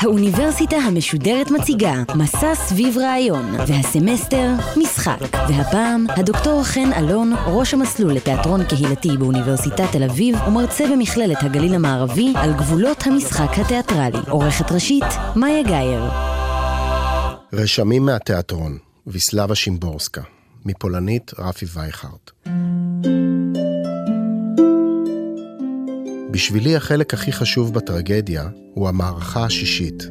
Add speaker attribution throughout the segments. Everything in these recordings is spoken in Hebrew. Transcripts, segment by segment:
Speaker 1: האוניברסיטה המשודרת מציגה מסע סביב רעיון, והסמסטר משחק. והפעם הדוקטור חן אלון, ראש המסלול לתיאטרון קהילתי באוניברסיטת תל אביב, ומרצה במכללת הגליל המערבי על גבולות המשחק התיאטרלי. עורכת ראשית, מאיה גאייר.
Speaker 2: רשמים מהתיאטרון, ויסלבה שימבורסקה, מפולנית רפי וייכרט. בשבילי החלק הכי חשוב בטרגדיה הוא המערכה השישית.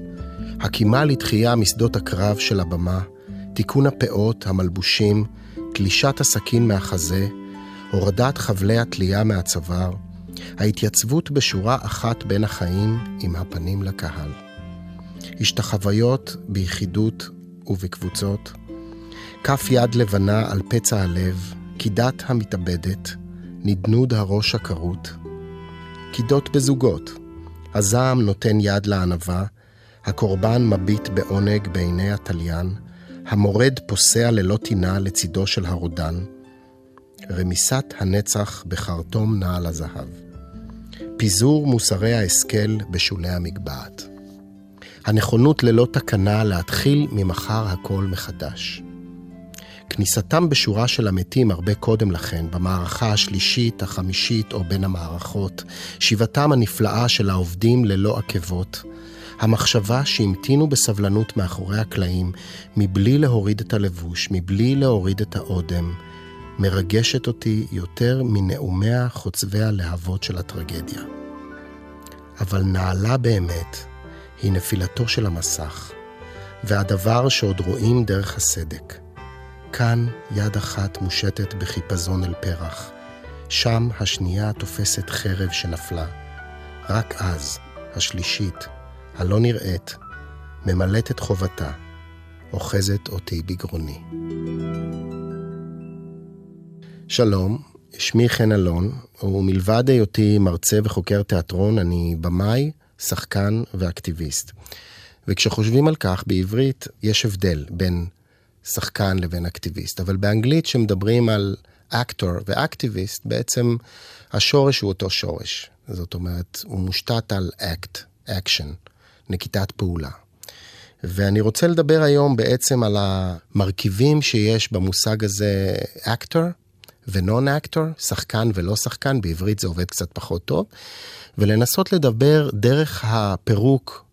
Speaker 2: הקימה לתחייה משדות הקרב של הבמה, תיקון הפאות, המלבושים, תלישת הסכין מהחזה, הורדת חבלי התלייה מהצוואר, ההתייצבות בשורה אחת בין החיים עם הפנים לקהל. השתחוויות ביחידות ובקבוצות, כף יד לבנה על פצע הלב, קידת המתאבדת, נדנוד הראש הכרות, קידות בזוגות. הזעם נותן יד לענווה, הקורבן מביט בעונג בעיני התליין, המורד פוסע ללא טינה לצידו של הרודן, רמיסת הנצח בחרטום נעל הזהב. פיזור מוסרי ההשכל בשולי המגבעת. הנכונות ללא תקנה להתחיל ממחר הכל מחדש. כניסתם בשורה של המתים הרבה קודם לכן, במערכה השלישית, החמישית או בין המערכות, שיבתם הנפלאה של העובדים ללא עקבות, המחשבה שהמתינו בסבלנות מאחורי הקלעים, מבלי להוריד את הלבוש, מבלי להוריד את האודם, מרגשת אותי יותר מנאומיה חוצבי הלהבות של הטרגדיה. אבל נעלה באמת היא נפילתו של המסך, והדבר שעוד רואים דרך הסדק. כאן יד אחת מושטת בחיפזון אל פרח, שם השנייה תופסת חרב שנפלה. רק אז, השלישית, הלא נראית, ממלאת את חובתה, אוחזת אותי בגרוני. שלום, שמי חן אלון, ומלבד היותי מרצה וחוקר תיאטרון, אני במאי, שחקן ואקטיביסט. וכשחושבים על כך, בעברית יש הבדל בין שחקן לבין אקטיביסט, אבל באנגלית שמדברים על אקטור ואקטיביסט, בעצם השורש הוא אותו שורש. זאת אומרת, הוא מושתת על act, action, נקיטת פעולה. ואני רוצה לדבר היום בעצם על המרכיבים שיש במושג הזה actor ו non actor, שחקן ולא שחקן, בעברית זה עובד קצת פחות טוב, ולנסות לדבר דרך הפירוק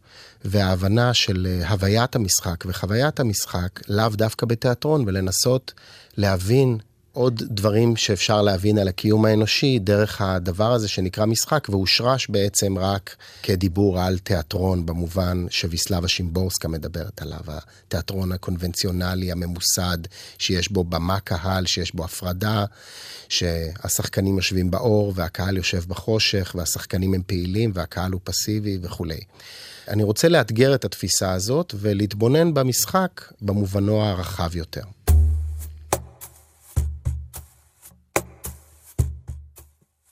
Speaker 2: וההבנה של אה, הוויית המשחק וחוויית המשחק, לאו דווקא בתיאטרון, ולנסות להבין עוד דברים שאפשר להבין על הקיום האנושי דרך הדבר הזה שנקרא משחק, והושרש בעצם רק כדיבור על תיאטרון במובן שוויסלבה שימבורסקה מדברת עליו, התיאטרון הקונבנציונלי הממוסד, שיש בו במה קהל, שיש בו הפרדה, שהשחקנים יושבים באור והקהל יושב בחושך, והשחקנים הם פעילים והקהל הוא פסיבי וכולי. אני רוצה לאתגר את התפיסה הזאת ולהתבונן במשחק במובנו הרחב יותר.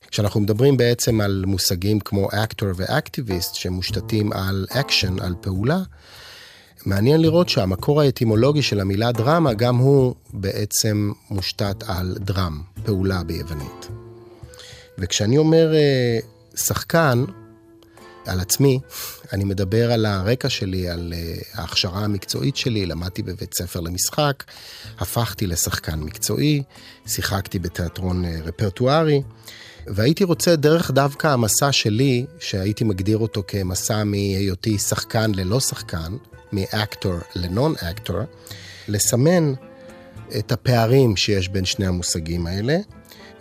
Speaker 2: כשאנחנו מדברים בעצם על מושגים כמו actor ואקטיביסט שמושתתים על אקשן, על פעולה, מעניין לראות שהמקור האטימולוגי של המילה דרמה גם הוא בעצם מושתת על dram, פעולה ביוונית. וכשאני אומר אה, שחקן, על עצמי, אני מדבר על הרקע שלי, על אה, ההכשרה המקצועית שלי, למדתי בבית ספר למשחק, הפכתי לשחקן מקצועי, שיחקתי בתיאטרון uh, רפרטוארי, והייתי רוצה דרך דווקא המסע שלי, שהייתי מגדיר אותו כמסע מהיותי שחקן ללא שחקן, מאקטור לנון אקטור, לסמן את הפערים שיש בין שני המושגים האלה.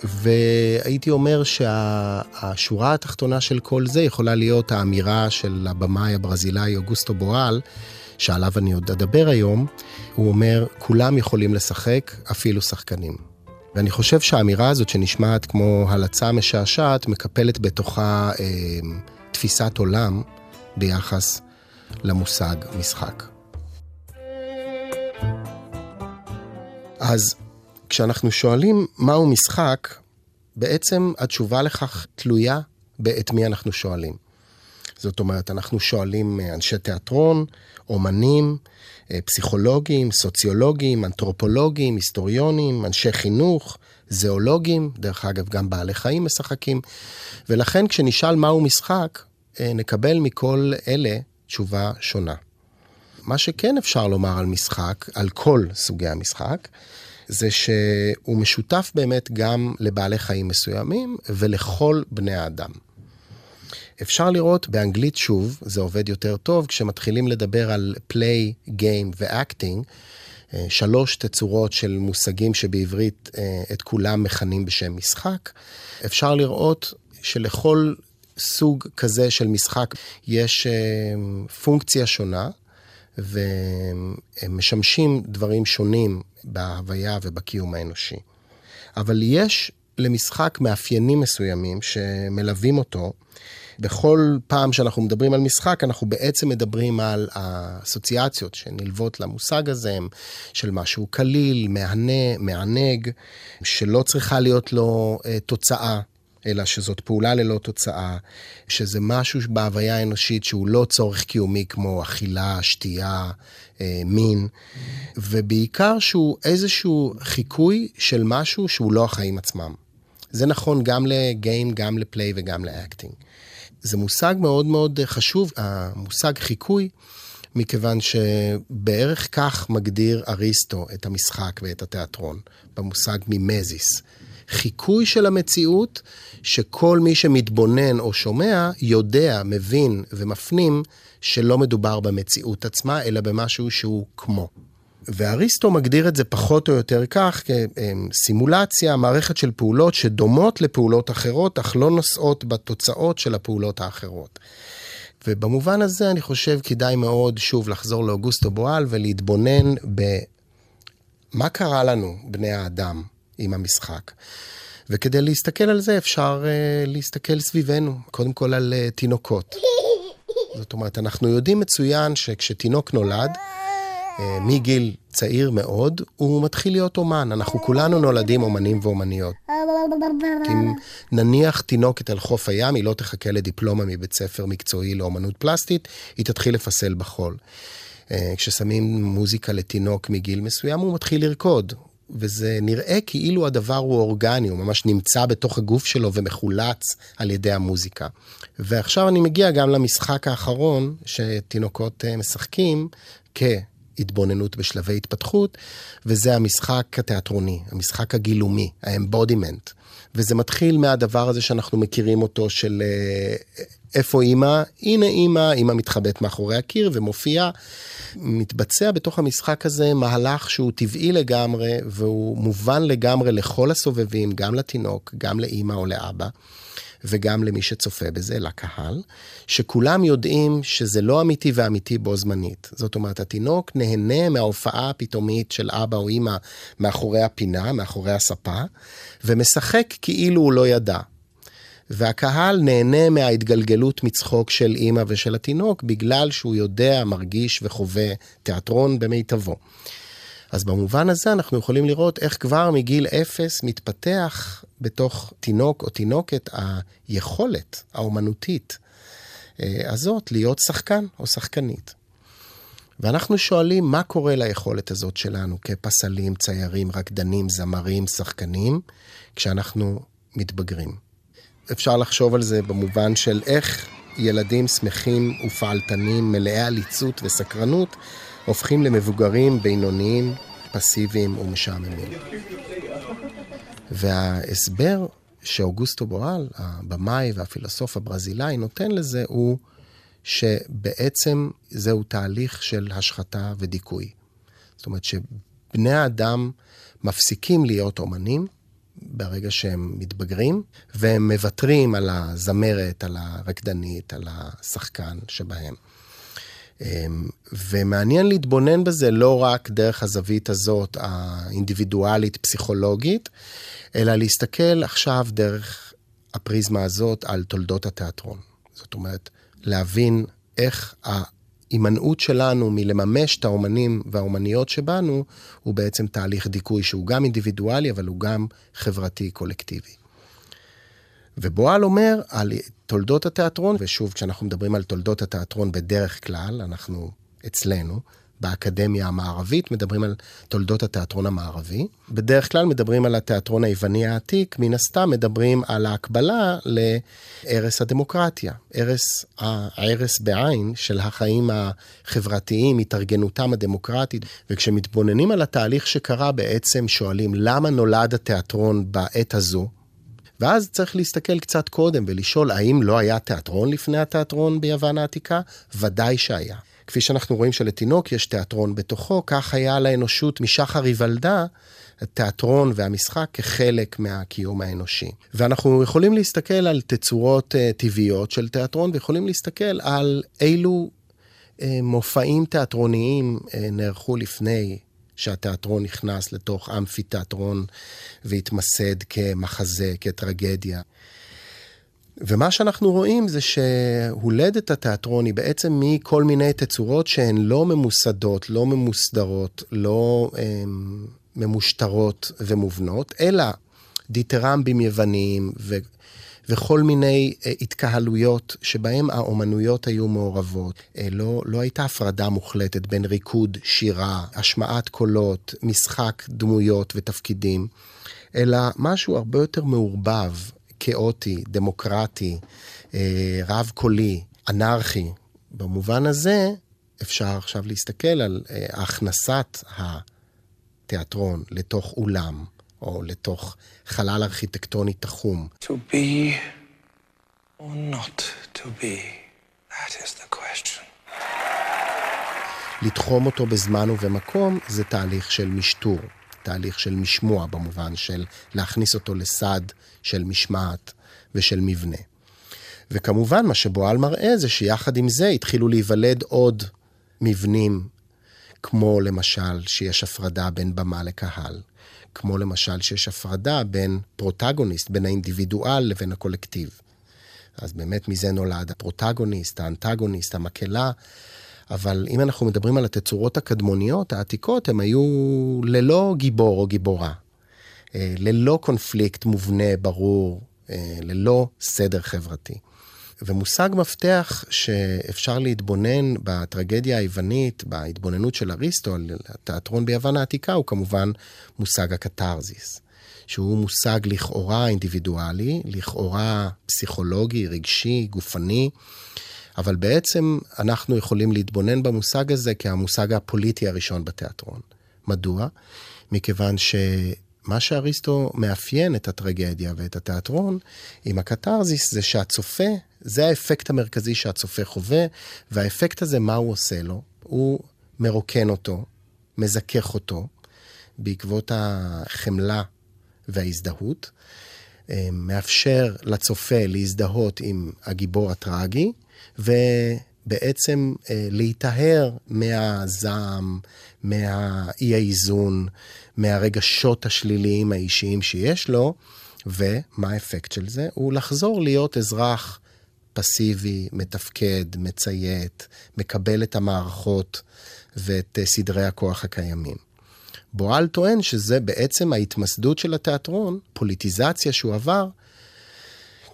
Speaker 2: והייתי אומר שהשורה התחתונה של כל זה יכולה להיות האמירה של הבמאי הברזילאי אוגוסטו בואל, שעליו אני עוד אדבר היום, הוא אומר, כולם יכולים לשחק, אפילו שחקנים. ואני חושב שהאמירה הזאת שנשמעת כמו הלצה משעשעת, מקפלת בתוכה אה, תפיסת עולם ביחס למושג משחק. אז כשאנחנו שואלים מהו משחק, בעצם התשובה לכך תלויה באת מי אנחנו שואלים. זאת אומרת, אנחנו שואלים אה, אנשי תיאטרון, אומנים, אה, פסיכולוגים, סוציולוגים, אנתרופולוגים, היסטוריונים, אנשי חינוך, זואולוגים, דרך אגב, גם בעלי חיים משחקים. ולכן כשנשאל מהו משחק, אה, נקבל מכל אלה תשובה שונה. מה שכן אפשר לומר על משחק, על כל סוגי המשחק, זה שהוא משותף באמת גם לבעלי חיים מסוימים ולכל בני האדם. אפשר לראות באנגלית שוב, זה עובד יותר טוב, כשמתחילים לדבר על play, game ו-acting, אה, שלוש תצורות של מושגים שבעברית אה, את כולם מכנים בשם משחק. אפשר לראות שלכל סוג כזה של משחק יש אה, פונקציה שונה, והם משמשים דברים שונים בהוויה ובקיום האנושי. אבל יש למשחק מאפיינים מסוימים שמלווים אותו. בכל פעם שאנחנו מדברים על משחק, אנחנו בעצם מדברים על האסוציאציות שנלוות למושג הזה, של משהו קליל, מהנה, מענג, שלא צריכה להיות לו אה, תוצאה. אלא שזאת פעולה ללא תוצאה, שזה משהו בהוויה האנושית שהוא לא צורך קיומי כמו אכילה, שתייה, אה, מין, ובעיקר שהוא איזשהו חיקוי של משהו שהוא לא החיים עצמם. זה נכון גם לגיים, גם לפליי וגם לאקטינג. זה מושג מאוד מאוד חשוב, המושג חיקוי, מכיוון שבערך כך מגדיר אריסטו את המשחק ואת התיאטרון, במושג מימזיס. חיקוי של המציאות שכל מי שמתבונן או שומע יודע, מבין ומפנים שלא מדובר במציאות עצמה, אלא במשהו שהוא כמו. ואריסטו מגדיר את זה פחות או יותר כך, כסימולציה, מערכת של פעולות שדומות לפעולות אחרות, אך לא נושאות בתוצאות של הפעולות האחרות. ובמובן הזה אני חושב כדאי מאוד שוב לחזור לאוגוסטו בועל ולהתבונן במה קרה לנו, בני האדם, עם המשחק. וכדי להסתכל על זה אפשר uh, להסתכל סביבנו, קודם כל על uh, תינוקות. זאת אומרת, אנחנו יודעים מצוין שכשתינוק נולד, uh, מגיל צעיר מאוד, הוא מתחיל להיות אומן. אנחנו כולנו נולדים אומנים ואומניות. אם נניח תינוקת על חוף הים, היא לא תחכה לדיפלומה מבית ספר מקצועי לאומנות פלסטית, היא תתחיל לפסל בחול. כששמים מוזיקה לתינוק מגיל מסוים, הוא מתחיל לרקוד. וזה נראה כאילו הדבר הוא אורגני, הוא ממש נמצא בתוך הגוף שלו ומחולץ על ידי המוזיקה. ועכשיו אני מגיע גם למשחק האחרון שתינוקות אה, משחקים כהתבוננות בשלבי התפתחות, וזה המשחק התיאטרוני, המשחק הגילומי, האמבודימנט. וזה מתחיל מהדבר הזה שאנחנו מכירים אותו של אה, איפה אימא? הנה אימא, אימא מתחבאת מאחורי הקיר ומופיעה. מתבצע בתוך המשחק הזה מהלך שהוא טבעי לגמרי והוא מובן לגמרי לכל הסובבים, גם לתינוק, גם לאימא או לאבא. וגם למי שצופה בזה, לקהל, שכולם יודעים שזה לא אמיתי ואמיתי בו זמנית. זאת אומרת, התינוק נהנה מההופעה הפתאומית של אבא או אימא מאחורי הפינה, מאחורי הספה, ומשחק כאילו הוא לא ידע. והקהל נהנה מההתגלגלות מצחוק של אימא ושל התינוק, בגלל שהוא יודע, מרגיש וחווה תיאטרון במיטבו. אז במובן הזה אנחנו יכולים לראות איך כבר מגיל אפס מתפתח בתוך תינוק או תינוקת היכולת האומנותית אה, הזאת להיות שחקן או שחקנית. ואנחנו שואלים מה קורה ליכולת הזאת שלנו כפסלים, ציירים, רקדנים, זמרים, שחקנים, כשאנחנו מתבגרים. אפשר לחשוב על זה במובן של איך ילדים שמחים ופעלתנים, מלאי עליצות וסקרנות, הופכים למבוגרים בינוניים, פסיביים ומשעממים. וההסבר שאוגוסטו בורל, הבמאי והפילוסוף הברזילאי, נותן לזה הוא שבעצם זהו תהליך של השחתה ודיכוי. זאת אומרת שבני האדם מפסיקים להיות אומנים ברגע שהם מתבגרים, והם מוותרים על הזמרת, על הרקדנית, על השחקן שבהם. אמ, ומעניין להתבונן בזה לא רק דרך הזווית הזאת האינדיבידואלית פסיכולוגית, אלא להסתכל עכשיו דרך הפריזמה הזאת על תולדות התיאטרון. זאת אומרת, להבין איך ההימנעות שלנו מלממש את האומנים והאומניות שבנו, הוא בעצם תהליך דיכוי שהוא גם אינדיבידואלי, אבל הוא גם חברתי קולקטיבי. ובועל אומר על תולדות התיאטרון, ושוב, כשאנחנו מדברים על תולדות התיאטרון בדרך כלל, אנחנו אצלנו, באקדמיה המערבית, מדברים על תולדות התיאטרון המערבי. בדרך כלל מדברים על התיאטרון היווני העתיק, מן הסתם מדברים על ההקבלה לערש הדמוקרטיה, ערש, הערש בעין של החיים החברתיים, התארגנותם הדמוקרטית. וכשמתבוננים על התהליך שקרה, בעצם שואלים למה נולד התיאטרון בעת הזו? ואז צריך להסתכל קצת קודם ולשאול, האם לא היה תיאטרון לפני התיאטרון ביוון העתיקה? ודאי שהיה. כפי שאנחנו רואים שלתינוק יש תיאטרון בתוכו, כך היה לאנושות משחר היוולדה, התיאטרון והמשחק כחלק מהקיום האנושי. ואנחנו יכולים להסתכל על תצורות uh, טבעיות של תיאטרון, ויכולים להסתכל על אילו uh, מופעים תיאטרוניים uh, נערכו לפני שהתיאטרון נכנס לתוך אמפי תיאטרון והתמסד כמחזה, כטרגדיה. ומה שאנחנו רואים זה שהולדת התיאטרון היא בעצם מכל מיני תצורות שהן לא ממוסדות, לא ממוסדרות, לא הם, ממושטרות ומובנות, אלא דיטרמבים יווניים ו, וכל מיני אה, התקהלויות שבהם האומנויות היו מעורבות. אה, לא, לא הייתה הפרדה מוחלטת בין ריקוד, שירה, השמעת קולות, משחק דמויות ותפקידים, אלא משהו הרבה יותר מעורבב, כאוטי, דמוקרטי, אה, רב-קולי, אנרכי. במובן הזה, אפשר עכשיו להסתכל על אה, הכנסת התיאטרון לתוך אולם, או לתוך חלל ארכיטקטוני תחום. To be or not to be, that is the question. לתחום אותו בזמן ובמקום זה תהליך של משטור. תהליך של משמוע במובן של להכניס אותו לסד של משמעת ושל מבנה. וכמובן, מה שבועל מראה זה שיחד עם זה התחילו להיוולד עוד מבנים, כמו למשל שיש הפרדה בין במה לקהל, כמו למשל שיש הפרדה בין פרוטגוניסט, בין האינדיבידואל לבין הקולקטיב. אז באמת מזה נולד הפרוטגוניסט, האנטגוניסט, המקהלה, אבל אם אנחנו מדברים על התצורות הקדמוניות, העתיקות, הם היו ללא גיבור או גיבורה. אה, ללא קונפליקט מובנה, ברור, אה, ללא סדר חברתי. ומושג מפתח שאפשר להתבונן בטרגדיה היוונית, בהתבוננות של אריסטו על התיאטרון ביוון העתיקה, הוא כמובן מושג הקתרזיס. שהוא מושג לכאורה אינדיבידואלי, לכאורה פסיכולוגי, רגשי, גופני, אבל בעצם אנחנו יכולים להתבונן במושג הזה כהמושג הפוליטי הראשון בתיאטרון. מדוע? מכיוון שמה שאריסטו מאפיין את הטרגדיה ואת התיאטרון עם הקתרזיס זה שהצופה, זה האפקט המרכזי שהצופה חווה, והאפקט הזה, מה הוא עושה לו? הוא מרוקן אותו, מזכך אותו, בעקבות החמלה וההזדהות, אה, מאפשר לצופה להזדהות עם הגיבור הטרגי, ובעצם אה, להיטהר מהזעם, מהאי האיזון, מהרגשות השליליים האישיים שיש לו, ומה האפקט של זה? הוא לחזור להיות אזרח פסיבי, מתפקד, מציית, מקבל את המערכות ואת אה, סדרי הכוח הקיימים. בועל טוען שזה בעצם ההתמסדות של התיאטרון, פוליטיזציה שהוא עבר,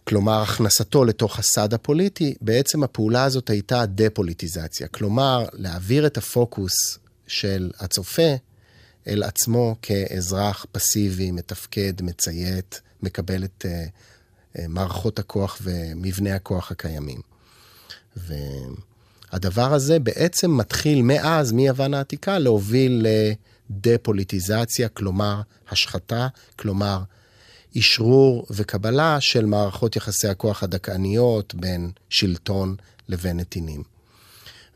Speaker 2: כלומר הכנסתו לתוך הסד הפוליטי, בעצם הפעולה הזאת הייתה דה-פוליטיזציה. כלומר, להעביר את הפוקוס של הצופה אל עצמו כאזרח פסיבי, מתפקד, מציית, מקבל את uh, uh, מערכות הכוח ומבנה הכוח הקיימים. והדבר הזה בעצם מתחיל מאז, מיוון העתיקה, להוביל לדה-פוליטיזציה, כלומר השחתה, כלומר אשרור וקבלה של מערכות יחסי הכוח הדכאניות בין שלטון לבין נתינים.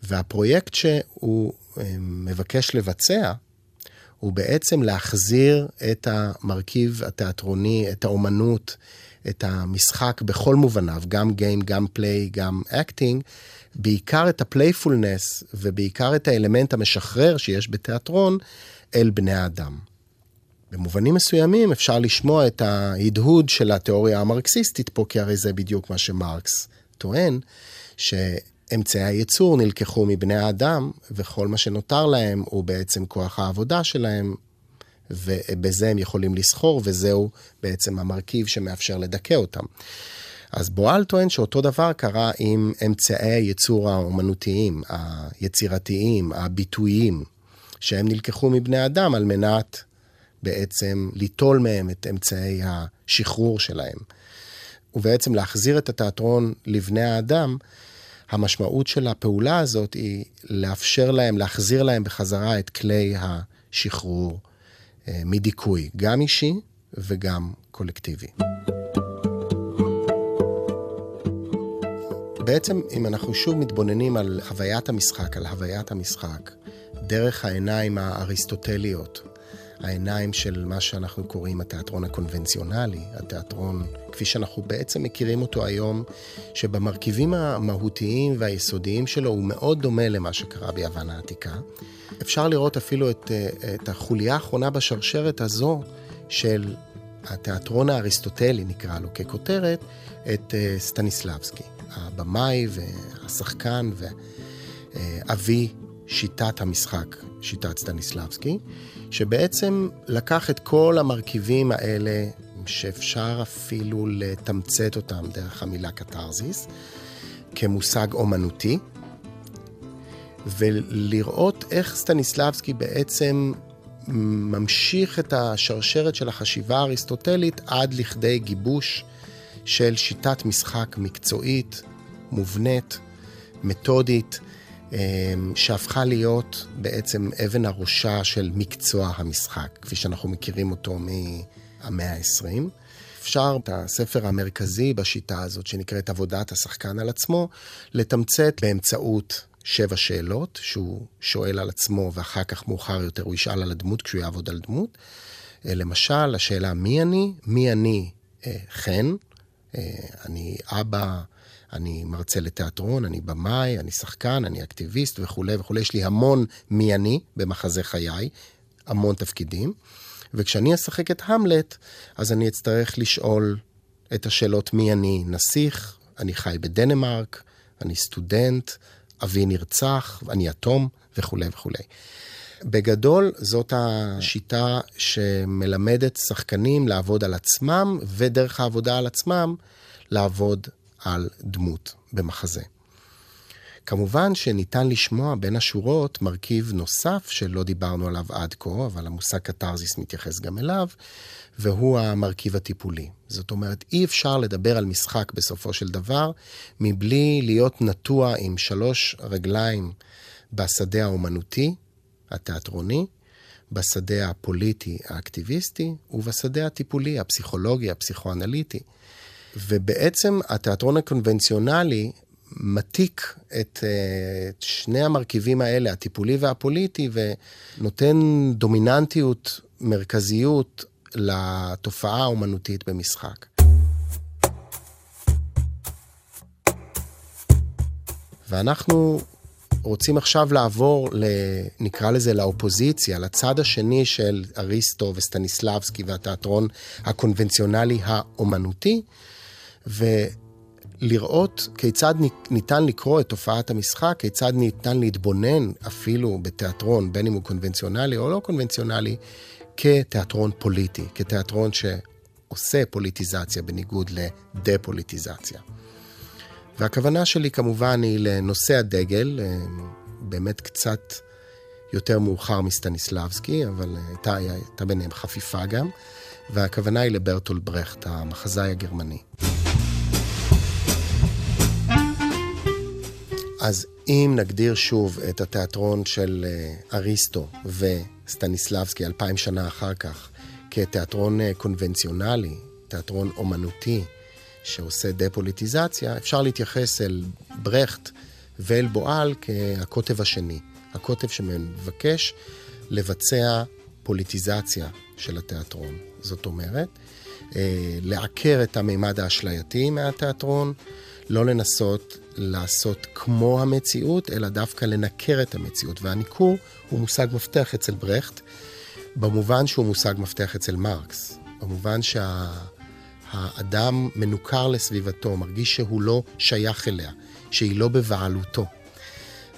Speaker 2: והפרויקט שהוא אה, מבקש לבצע, הוא בעצם להחזיר את המרכיב התיאטרוני, את האומנות, את המשחק בכל מובניו, גם game, גם play, גם acting, בעיקר את ה playfulness ובעיקר את האלמנט המשחרר שיש בתיאטרון אל בני האדם. במובנים מסוימים אפשר לשמוע את ההדהוד של התיאוריה המרקסיסטית פה, כי הרי זה בדיוק מה שמרקס טוען, שאמצעי הייצור נלקחו מבני האדם, וכל מה שנותר להם הוא בעצם כוח העבודה שלהם, ובזה הם יכולים לסחור, וזהו בעצם המרכיב שמאפשר לדכא אותם. אז בועל טוען שאותו דבר קרה עם אמצעי הייצור האומנותיים, היצירתיים, הביטויים, שהם נלקחו מבני אדם על מנת בעצם ליטול מהם את אמצעי השחרור שלהם. ובעצם להחזיר את התיאטרון לבני האדם, המשמעות של הפעולה הזאת היא לאפשר להם, להחזיר להם בחזרה את כלי השחרור אה, מדיכוי, גם אישי וגם קולקטיבי. בעצם, אם אנחנו שוב מתבוננים על חוויית המשחק, על הוויית המשחק, דרך העיניים האריסטוטליות, העיניים של מה שאנחנו קוראים התיאטרון הקונבנציונלי, התיאטרון כפי שאנחנו בעצם מכירים אותו היום, שבמרכיבים המהותיים והיסודיים שלו הוא מאוד דומה למה שקרה ביוון העתיקה. אפשר לראות אפילו את, את החוליה האחרונה בשרשרת הזו של התיאטרון האריסטוטלי, נקרא לו ככותרת, את אה, סטניסלבסקי, הבמאי והשחקן ואבי שיטת המשחק, שיטת סטניסלבסקי. שבעצם לקח את כל המרכיבים האלה, שאפשר אפילו לתמצת אותם דרך המילה קתרזיס, כמושג אומנותי, ולראות איך סטניסלבסקי בעצם ממשיך את השרשרת של החשיבה האריסטוטלית עד לכדי גיבוש של שיטת משחק מקצועית, מובנית, מתודית, שהפכה להיות בעצם אבן הראשה של מקצוע המשחק, כפי שאנחנו מכירים אותו מהמאה ה-20. אפשר את הספר המרכזי בשיטה הזאת, שנקראת עבודת השחקן על עצמו, לתמצת באמצעות שבע שאלות, שהוא שואל על עצמו ואחר כך מאוחר יותר הוא ישאל על הדמות כשהוא יעבוד על דמות. אה, למשל, השאלה מי אני? מי אני אה, חן? אה, אני אבא אני מרצה לתיאטרון, אני במאי, אני שחקן, אני אקטיביסט וכולי וכולי. יש לי המון מי אני במחזה חיי, המון תפקידים. וכשאני אשחק את המלט, אז אני אצטרך לשאול את השאלות מי אני נסיך, אני חי בדנמרק, אני סטודנט, אבי נרצח, אני יתום וכולי וכולי. בגדול, זאת השיטה שמלמדת שחקנים לעבוד על עצמם, ודרך העבודה על עצמם, לעבוד על דמות במחזה. כמובן שניתן לשמוע בין השורות מרכיב נוסף שלא דיברנו עליו עד כה, אבל המושג קתרזיס מתייחס גם אליו, והוא המרכיב הטיפולי. זאת אומרת, אי אפשר לדבר על משחק בסופו של דבר מבלי להיות נטוע עם שלוש רגליים בשדה האומנותי, התיאטרוני, בשדה הפוליטי האקטיביסטי ובשדה הטיפולי, הפסיכולוגי, הפסיכואנליטי. ובעצם התיאטרון הקונבנציונלי מתיק את, אה, את שני המרכיבים האלה, הטיפולי והפוליטי, ונותן דומיננטיות, מרכזיות לתופעה האומנותית במשחק. ואנחנו רוצים עכשיו לעבור, ל, נקרא לזה, לאופוזיציה, לצד השני של אריסטו וסטניסלבסקי והתיאטרון הקונבנציונלי האומנותי, ולראות כיצד ניתן לקרוא את תופעת המשחק, כיצד ניתן להתבונן אפילו בתיאטרון, בין אם הוא קונבנציונלי או לא קונבנציונלי, כתיאטרון פוליטי, כתיאטרון שעושה פוליטיזציה בניגוד לדה-פוליטיזציה. והכוונה שלי כמובן היא לנושא הדגל, אה, באמת קצת יותר מאוחר מסטניסלבסקי, אבל הייתה, הייתה ביניהם חפיפה גם, והכוונה היא לברטול ברכט, המחזאי הגרמני. אז אם נגדיר שוב את התיאטרון של אה, אריסטו וסטניסלבסקי אלפיים שנה אחר כך כתיאטרון אה, קונבנציונלי, תיאטרון אומנותי שעושה דה-פוליטיזציה, אפשר להתייחס אל ברכט ואל בועל כהקוטב השני. הקוטב שמבקש לבצע פוליטיזציה של התיאטרון. זאת אומרת, אה, לעקר את המימד האשלייתי מהתיאטרון, לא לנסות לעשות כמו המציאות, אלא דווקא לנקר את המציאות. והניכור הוא מושג מפתח אצל ברכט, במובן שהוא מושג מפתח אצל מרקס. במובן שהאדם שה, מנוכר לסביבתו, מרגיש שהוא לא שייך אליה, שהיא לא בבעלותו.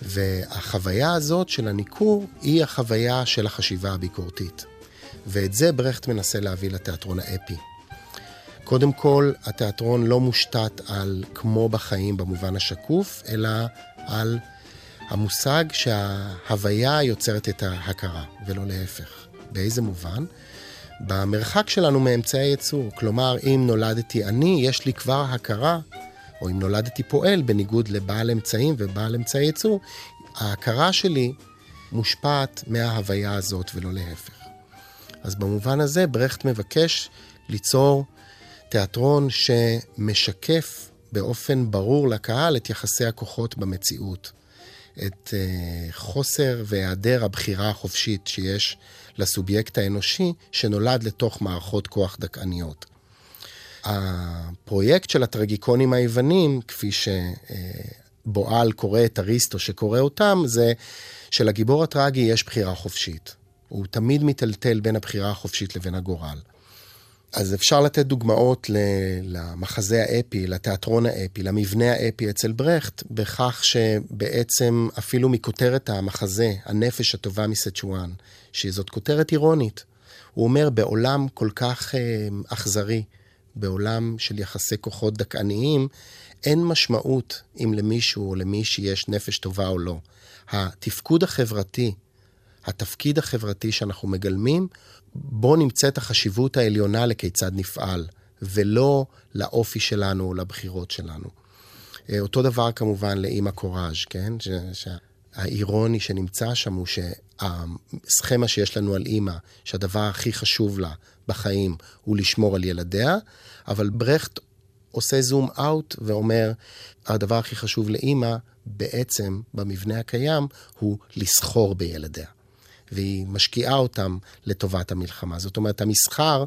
Speaker 2: והחוויה הזאת של הניכור היא החוויה של החשיבה הביקורתית. ואת זה ברכט מנסה להביא לתיאטרון האפי. קודם כל, התיאטרון לא מושתת על כמו בחיים במובן השקוף, אלא על המושג שההוויה יוצרת את ההכרה, ולא להפך. באיזה מובן? במרחק שלנו מאמצעי ייצור. כלומר, אם נולדתי אני, יש לי כבר הכרה, או אם נולדתי פועל, בניגוד לבעל אמצעים ובעל אמצעי ייצור, ההכרה שלי מושפעת מההוויה הזאת ולא להפך. אז במובן הזה, ברכט מבקש ליצור תיאטרון שמשקף באופן ברור לקהל את יחסי הכוחות במציאות. את uh, חוסר והיעדר הבחירה החופשית שיש לסובייקט האנושי שנולד לתוך מערכות כוח דכאניות. הפרויקט של הטרגיקונים היוונים, כפי שבועל קורא את אריסטו שקורא אותם, זה שלגיבור הטרגי יש בחירה חופשית. הוא תמיד מיטלטל בין הבחירה החופשית לבין הגורל. אז אפשר לתת דוגמאות למחזה האפי, לתיאטרון האפי, למבנה האפי אצל ברכט, בכך שבעצם אפילו מכותרת המחזה, הנפש הטובה מסצ'ואן, שזאת כותרת אירונית, הוא אומר, בעולם כל כך אה, אכזרי, בעולם של יחסי כוחות דכאניים, אין משמעות אם למישהו או למישהי יש נפש טובה או לא. התפקוד החברתי, התפקיד החברתי שאנחנו מגלמים, בו נמצאת החשיבות העליונה לכיצד נפעל, ולא לאופי שלנו או לבחירות שלנו. אה, אותו דבר כמובן לאימא קוראז', כן? שהאירוני שנמצא שם הוא שהסכמה שיש לנו על אימא, שהדבר הכי חשוב לה בחיים הוא לשמור על ילדיה, אבל ברכט עושה זום אאוט ואומר, הדבר הכי חשוב לאימא בעצם במבנה הקיים הוא לסחור בילדיה. והיא משקיעה אותם לטובת המלחמה. זאת אומרת, המסחר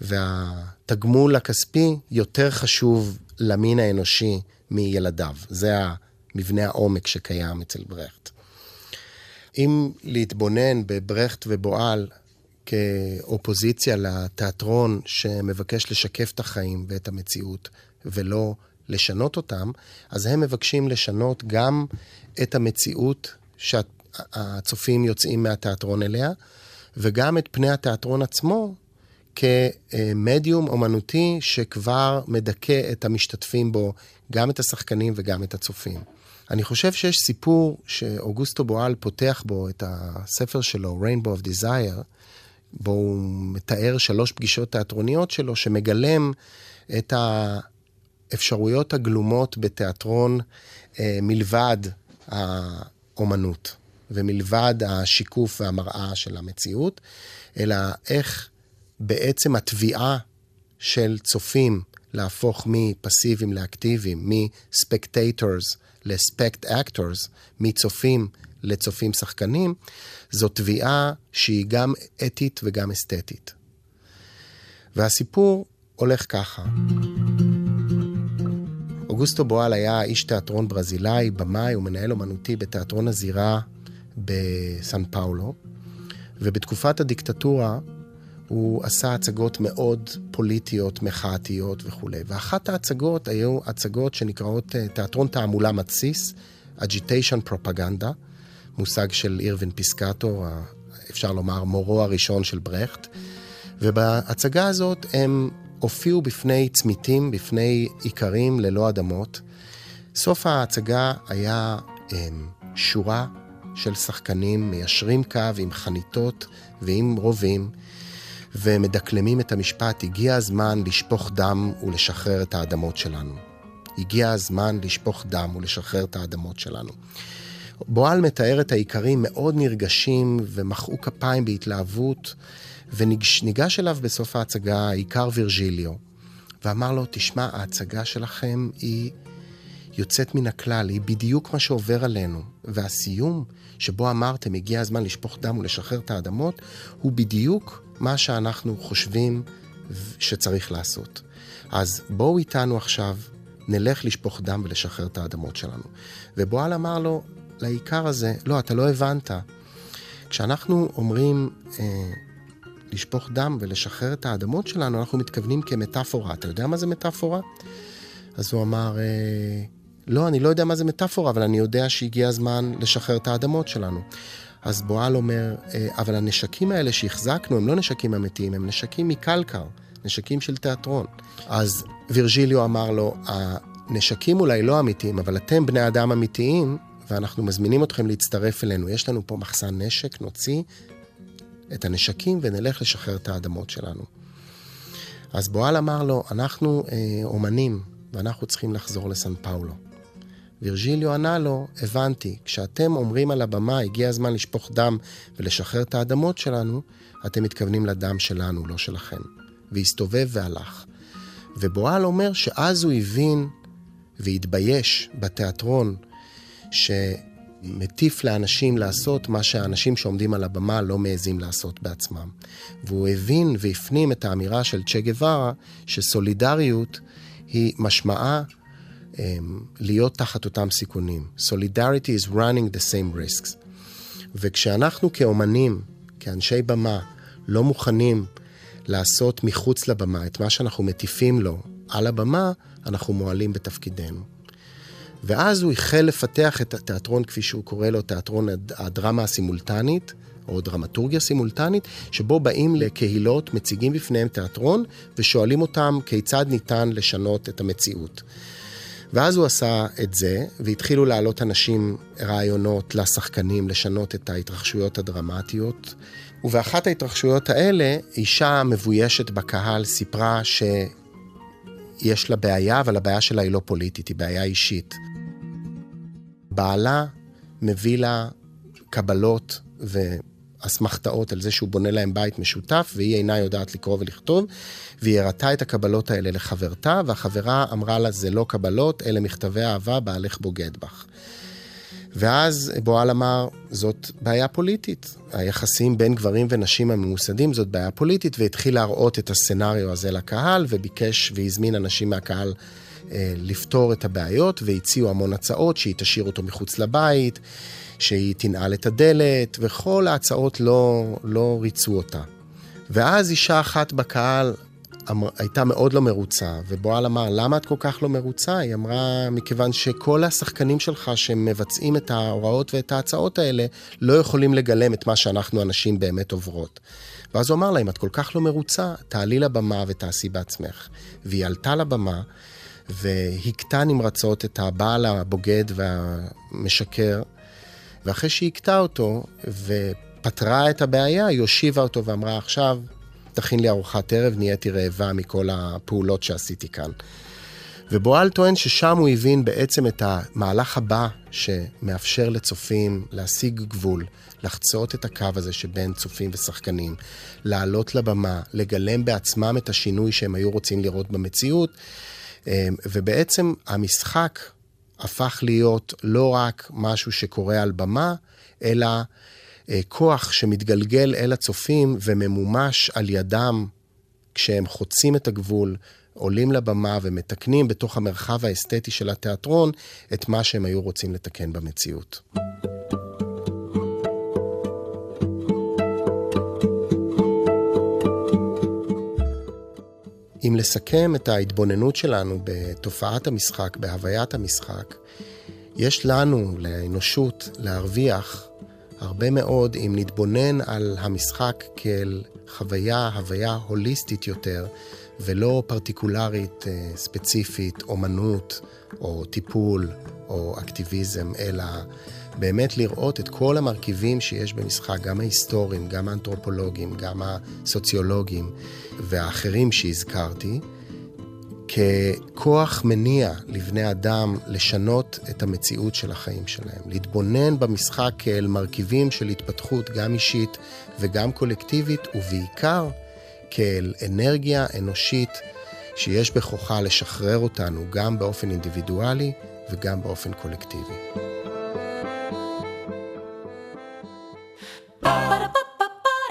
Speaker 2: והתגמול הכספי יותר חשוב למין האנושי מילדיו. זה המבנה העומק שקיים אצל ברכט. אם להתבונן בברכט ובועל כאופוזיציה לתיאטרון שמבקש לשקף את החיים ואת המציאות ולא לשנות אותם, אז הם מבקשים לשנות גם את המציאות שאת הצופים יוצאים מהתיאטרון אליה, וגם את פני התיאטרון עצמו כמדיום אומנותי שכבר מדכא את המשתתפים בו, גם את השחקנים וגם את הצופים. אני חושב שיש סיפור שאוגוסטו בועל פותח בו את הספר שלו, Rainbow of Desire, בו הוא מתאר שלוש פגישות תיאטרוניות שלו, שמגלם את האפשרויות הגלומות בתיאטרון אה, מלבד האומנות. ומלבד השיקוף והמראה של המציאות, אלא איך בעצם התביעה של צופים להפוך מפסיביים לאקטיביים, מ spectators ל spect-actors, מצופים לצופים שחקנים, זו תביעה שהיא גם אתית וגם אסתטית. והסיפור הולך ככה. אוגוסטו בועל היה איש תיאטרון ברזילאי, במאי ומנהל אומנותי בתיאטרון הזירה בסן פאולו, ובתקופת הדיקטטורה הוא עשה הצגות מאוד פוליטיות, מחאתיות וכולי. ואחת ההצגות היו הצגות שנקראות אה, תיאטרון תעמולה מתסיס, agitation propaganda, מושג של אירווין פיסקטור, אפשר לומר מורו הראשון של ברכט. ובהצגה הזאת הם הופיעו בפני צמיתים, בפני איכרים ללא אדמות. סוף ההצגה היה הם, אמ, שורה של שחקנים מיישרים קו עם חניתות ועם רובים, ומדקלמים את המשפט, הגיע הזמן לשפוך דם ולשחרר את האדמות שלנו. הגיע הזמן לשפוך דם ולשחרר את האדמות שלנו. בועל מתאר את האיכרים מאוד נרגשים ומחאו כפיים בהתלהבות, וניגש אליו בסוף ההצגה האיכר וירג'יליו, ואמר לו, תשמע, ההצגה שלכם היא יוצאת מן הכלל, היא בדיוק מה שעובר עלינו. והסיום שבו אמרתם, הגיע הזמן לשפוך דם ולשחרר את האדמות, הוא בדיוק מה שאנחנו חושבים שצריך לעשות. אז בואו איתנו עכשיו, נלך לשפוך דם ולשחרר את האדמות שלנו. ובועל אמר לו, לעיקר הזה, לא, אתה לא הבנת. כשאנחנו אומרים אה, לשפוך דם ולשחרר את האדמות שלנו, אנחנו מתכוונים כמטאפורה. אתה יודע מה זה מטאפורה? אז הוא אמר, אה, לא, אני לא יודע מה זה מטאפורה, אבל אני יודע שהגיע הזמן לשחרר את האדמות שלנו. אז בועל אומר, אה, אבל הנשקים האלה שהחזקנו הם לא נשקים אמיתיים, הם נשקים מקלקר, נשקים של תיאטרון. אז וירג'יליו אמר לו, הנשקים אולי לא אמיתיים, אבל אתם בני אדם אמיתיים, ואנחנו מזמינים אתכם להצטרף אלינו. יש לנו פה מחסן נשק, נוציא את הנשקים ונלך לשחרר את האדמות שלנו. אז בועל אמר לו, אנחנו אה, אומנים, ואנחנו צריכים לחזור לסן פאולו. וירג'יליו ענה לו, הבנתי, כשאתם אומרים על הבמה, הגיע הזמן לשפוך דם ולשחרר את האדמות שלנו, אתם מתכוונים לדם שלנו, לא שלכם. והסתובב והלך. ובועל אומר שאז הוא הבין והתבייש בתיאטרון, שמטיף לאנשים לעשות מה שהאנשים שעומדים על הבמה לא מעזים לעשות בעצמם. והוא הבין והפנים את האמירה של צ'ה גווארה, שסולידריות היא משמעה להיות תחת אותם סיכונים. Solidarity is running the same risks. וכשאנחנו כאומנים, כאנשי במה, לא מוכנים לעשות מחוץ לבמה את מה שאנחנו מטיפים לו על הבמה, אנחנו מועלים בתפקידנו. ואז הוא החל לפתח את התיאטרון, כפי שהוא קורא לו, תיאטרון הדרמה הסימולטנית, או דרמטורגיה סימולטנית, שבו באים לקהילות, מציגים בפניהם תיאטרון, ושואלים אותם כיצד ניתן לשנות את המציאות. ואז הוא עשה את זה, והתחילו להעלות אנשים רעיונות לשחקנים לשנות את ההתרחשויות הדרמטיות. ובאחת ההתרחשויות האלה, אישה מבוישת בקהל סיפרה שיש לה בעיה, אבל הבעיה שלה היא לא פוליטית, היא בעיה אישית. בעלה מביא לה קבלות ואסמכתאות על זה שהוא בונה להם בית משותף, והיא אינה יודעת לקרוא ולכתוב, והיא הראתה את הקבלות האלה לחברתה, והחברה אמרה לה, זה לא קבלות, אלה מכתבי אהבה, בעלך בוגד בך. ואז בועל אמר, זאת בעיה פוליטית. היחסים בין גברים ונשים הממוסדים זאת בעיה פוליטית, והתחיל להראות את הסצנריו הזה לקהל, וביקש והזמין אנשים מהקהל אה, לפתור את הבעיות, והציעו המון הצעות, שהיא תשאיר אותו מחוץ לבית, שהיא תנעל את הדלת, וכל ההצעות לא, לא ריצו אותה. ואז אישה אחת בקהל אמר, הייתה מאוד לא מרוצה, ובועל אמר, למה את כל כך לא מרוצה? היא אמרה, מכיוון שכל השחקנים שלך שמבצעים את ההוראות ואת ההצעות האלה, לא יכולים לגלם את מה שאנחנו הנשים באמת עוברות. ואז הוא אמר לה, אם את כל כך לא מרוצה, תעלי לבמה ותעשי בעצמך. והיא עלתה לבמה, והכתה נמרצות את הבעל הבוגד והמשקר, ואחרי שהיא הכתה אותו ופתרה את הבעיה, היא הושיבה אותו ואמרה, עכשיו תכין לי ארוחת ערב, נהייתי רעבה מכל הפעולות שעשיתי כאן. ובועל טוען ששם הוא הבין בעצם את המהלך הבא שמאפשר לצופים להשיג גבול, לחצות את הקו הזה שבין צופים ושחקנים, לעלות לבמה, לגלם בעצמם את השינוי שהם היו רוצים לראות במציאות, אמ, ובעצם המשחק הפך להיות לא רק משהו שקורה על במה, אלא אה, כוח שמתגלגל אל הצופים וממומש על ידם כשהם חוצים את הגבול, עולים לבמה ומתקנים בתוך המרחב האסתטי של התיאטרון את מה שהם היו רוצים לתקן במציאות. לסכם את ההתבוננות שלנו בתופעת המשחק, בהוויית המשחק, יש לנו, לאנושות, להרוויח הרבה מאוד אם נתבונן על המשחק כאל חוויה, הוויה הוליסטית יותר, ולא פרטיקולרית, אה, ספציפית, אומנות, או טיפול, או אקטיביזם, אלא באמת לראות את כל המרכיבים שיש במשחק, גם ההיסטוריים, גם האנתרופולוגיים, גם הסוציולוגיים והאחרים שהזכרתי, ככוח מניע לבני אדם לשנות את המציאות של החיים שלהם. להתבונן במשחק כאל מרכיבים של התפתחות גם אישית וגם קולקטיבית, ובעיקר כאל אנרגיה אנושית שיש בכוחה לשחרר אותנו גם באופן אינדיבידואלי וגם באופן קולקטיבי.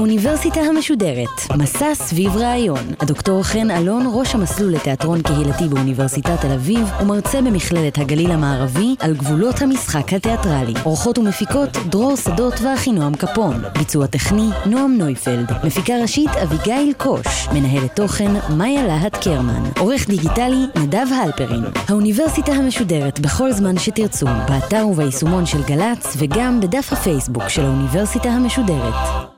Speaker 1: האוניברסיטה המשודרת, מסע סביב רעיון. הדוקטור חן אלון, ראש המסלול לתיאטרון קהילתי באוניברסיטת תל אביב, ומרצה במכללת הגליל המערבי על גבולות המשחק התיאטרלי. אורחות ומפיקות דרור שדות ואחינועם קפון. ביצוע טכני נועם נויפלד. מפיקה ראשית אביגיל קוש. מנהלת תוכן מאיה להט קרמן. עורך דיגיטלי נדב הלפרין. האוניברסיטה המשודרת בכל זמן שתרצו, באתר וביישומון של גל"צ וגם בדף הפייסבוק של האוניברסיטה המשודרת.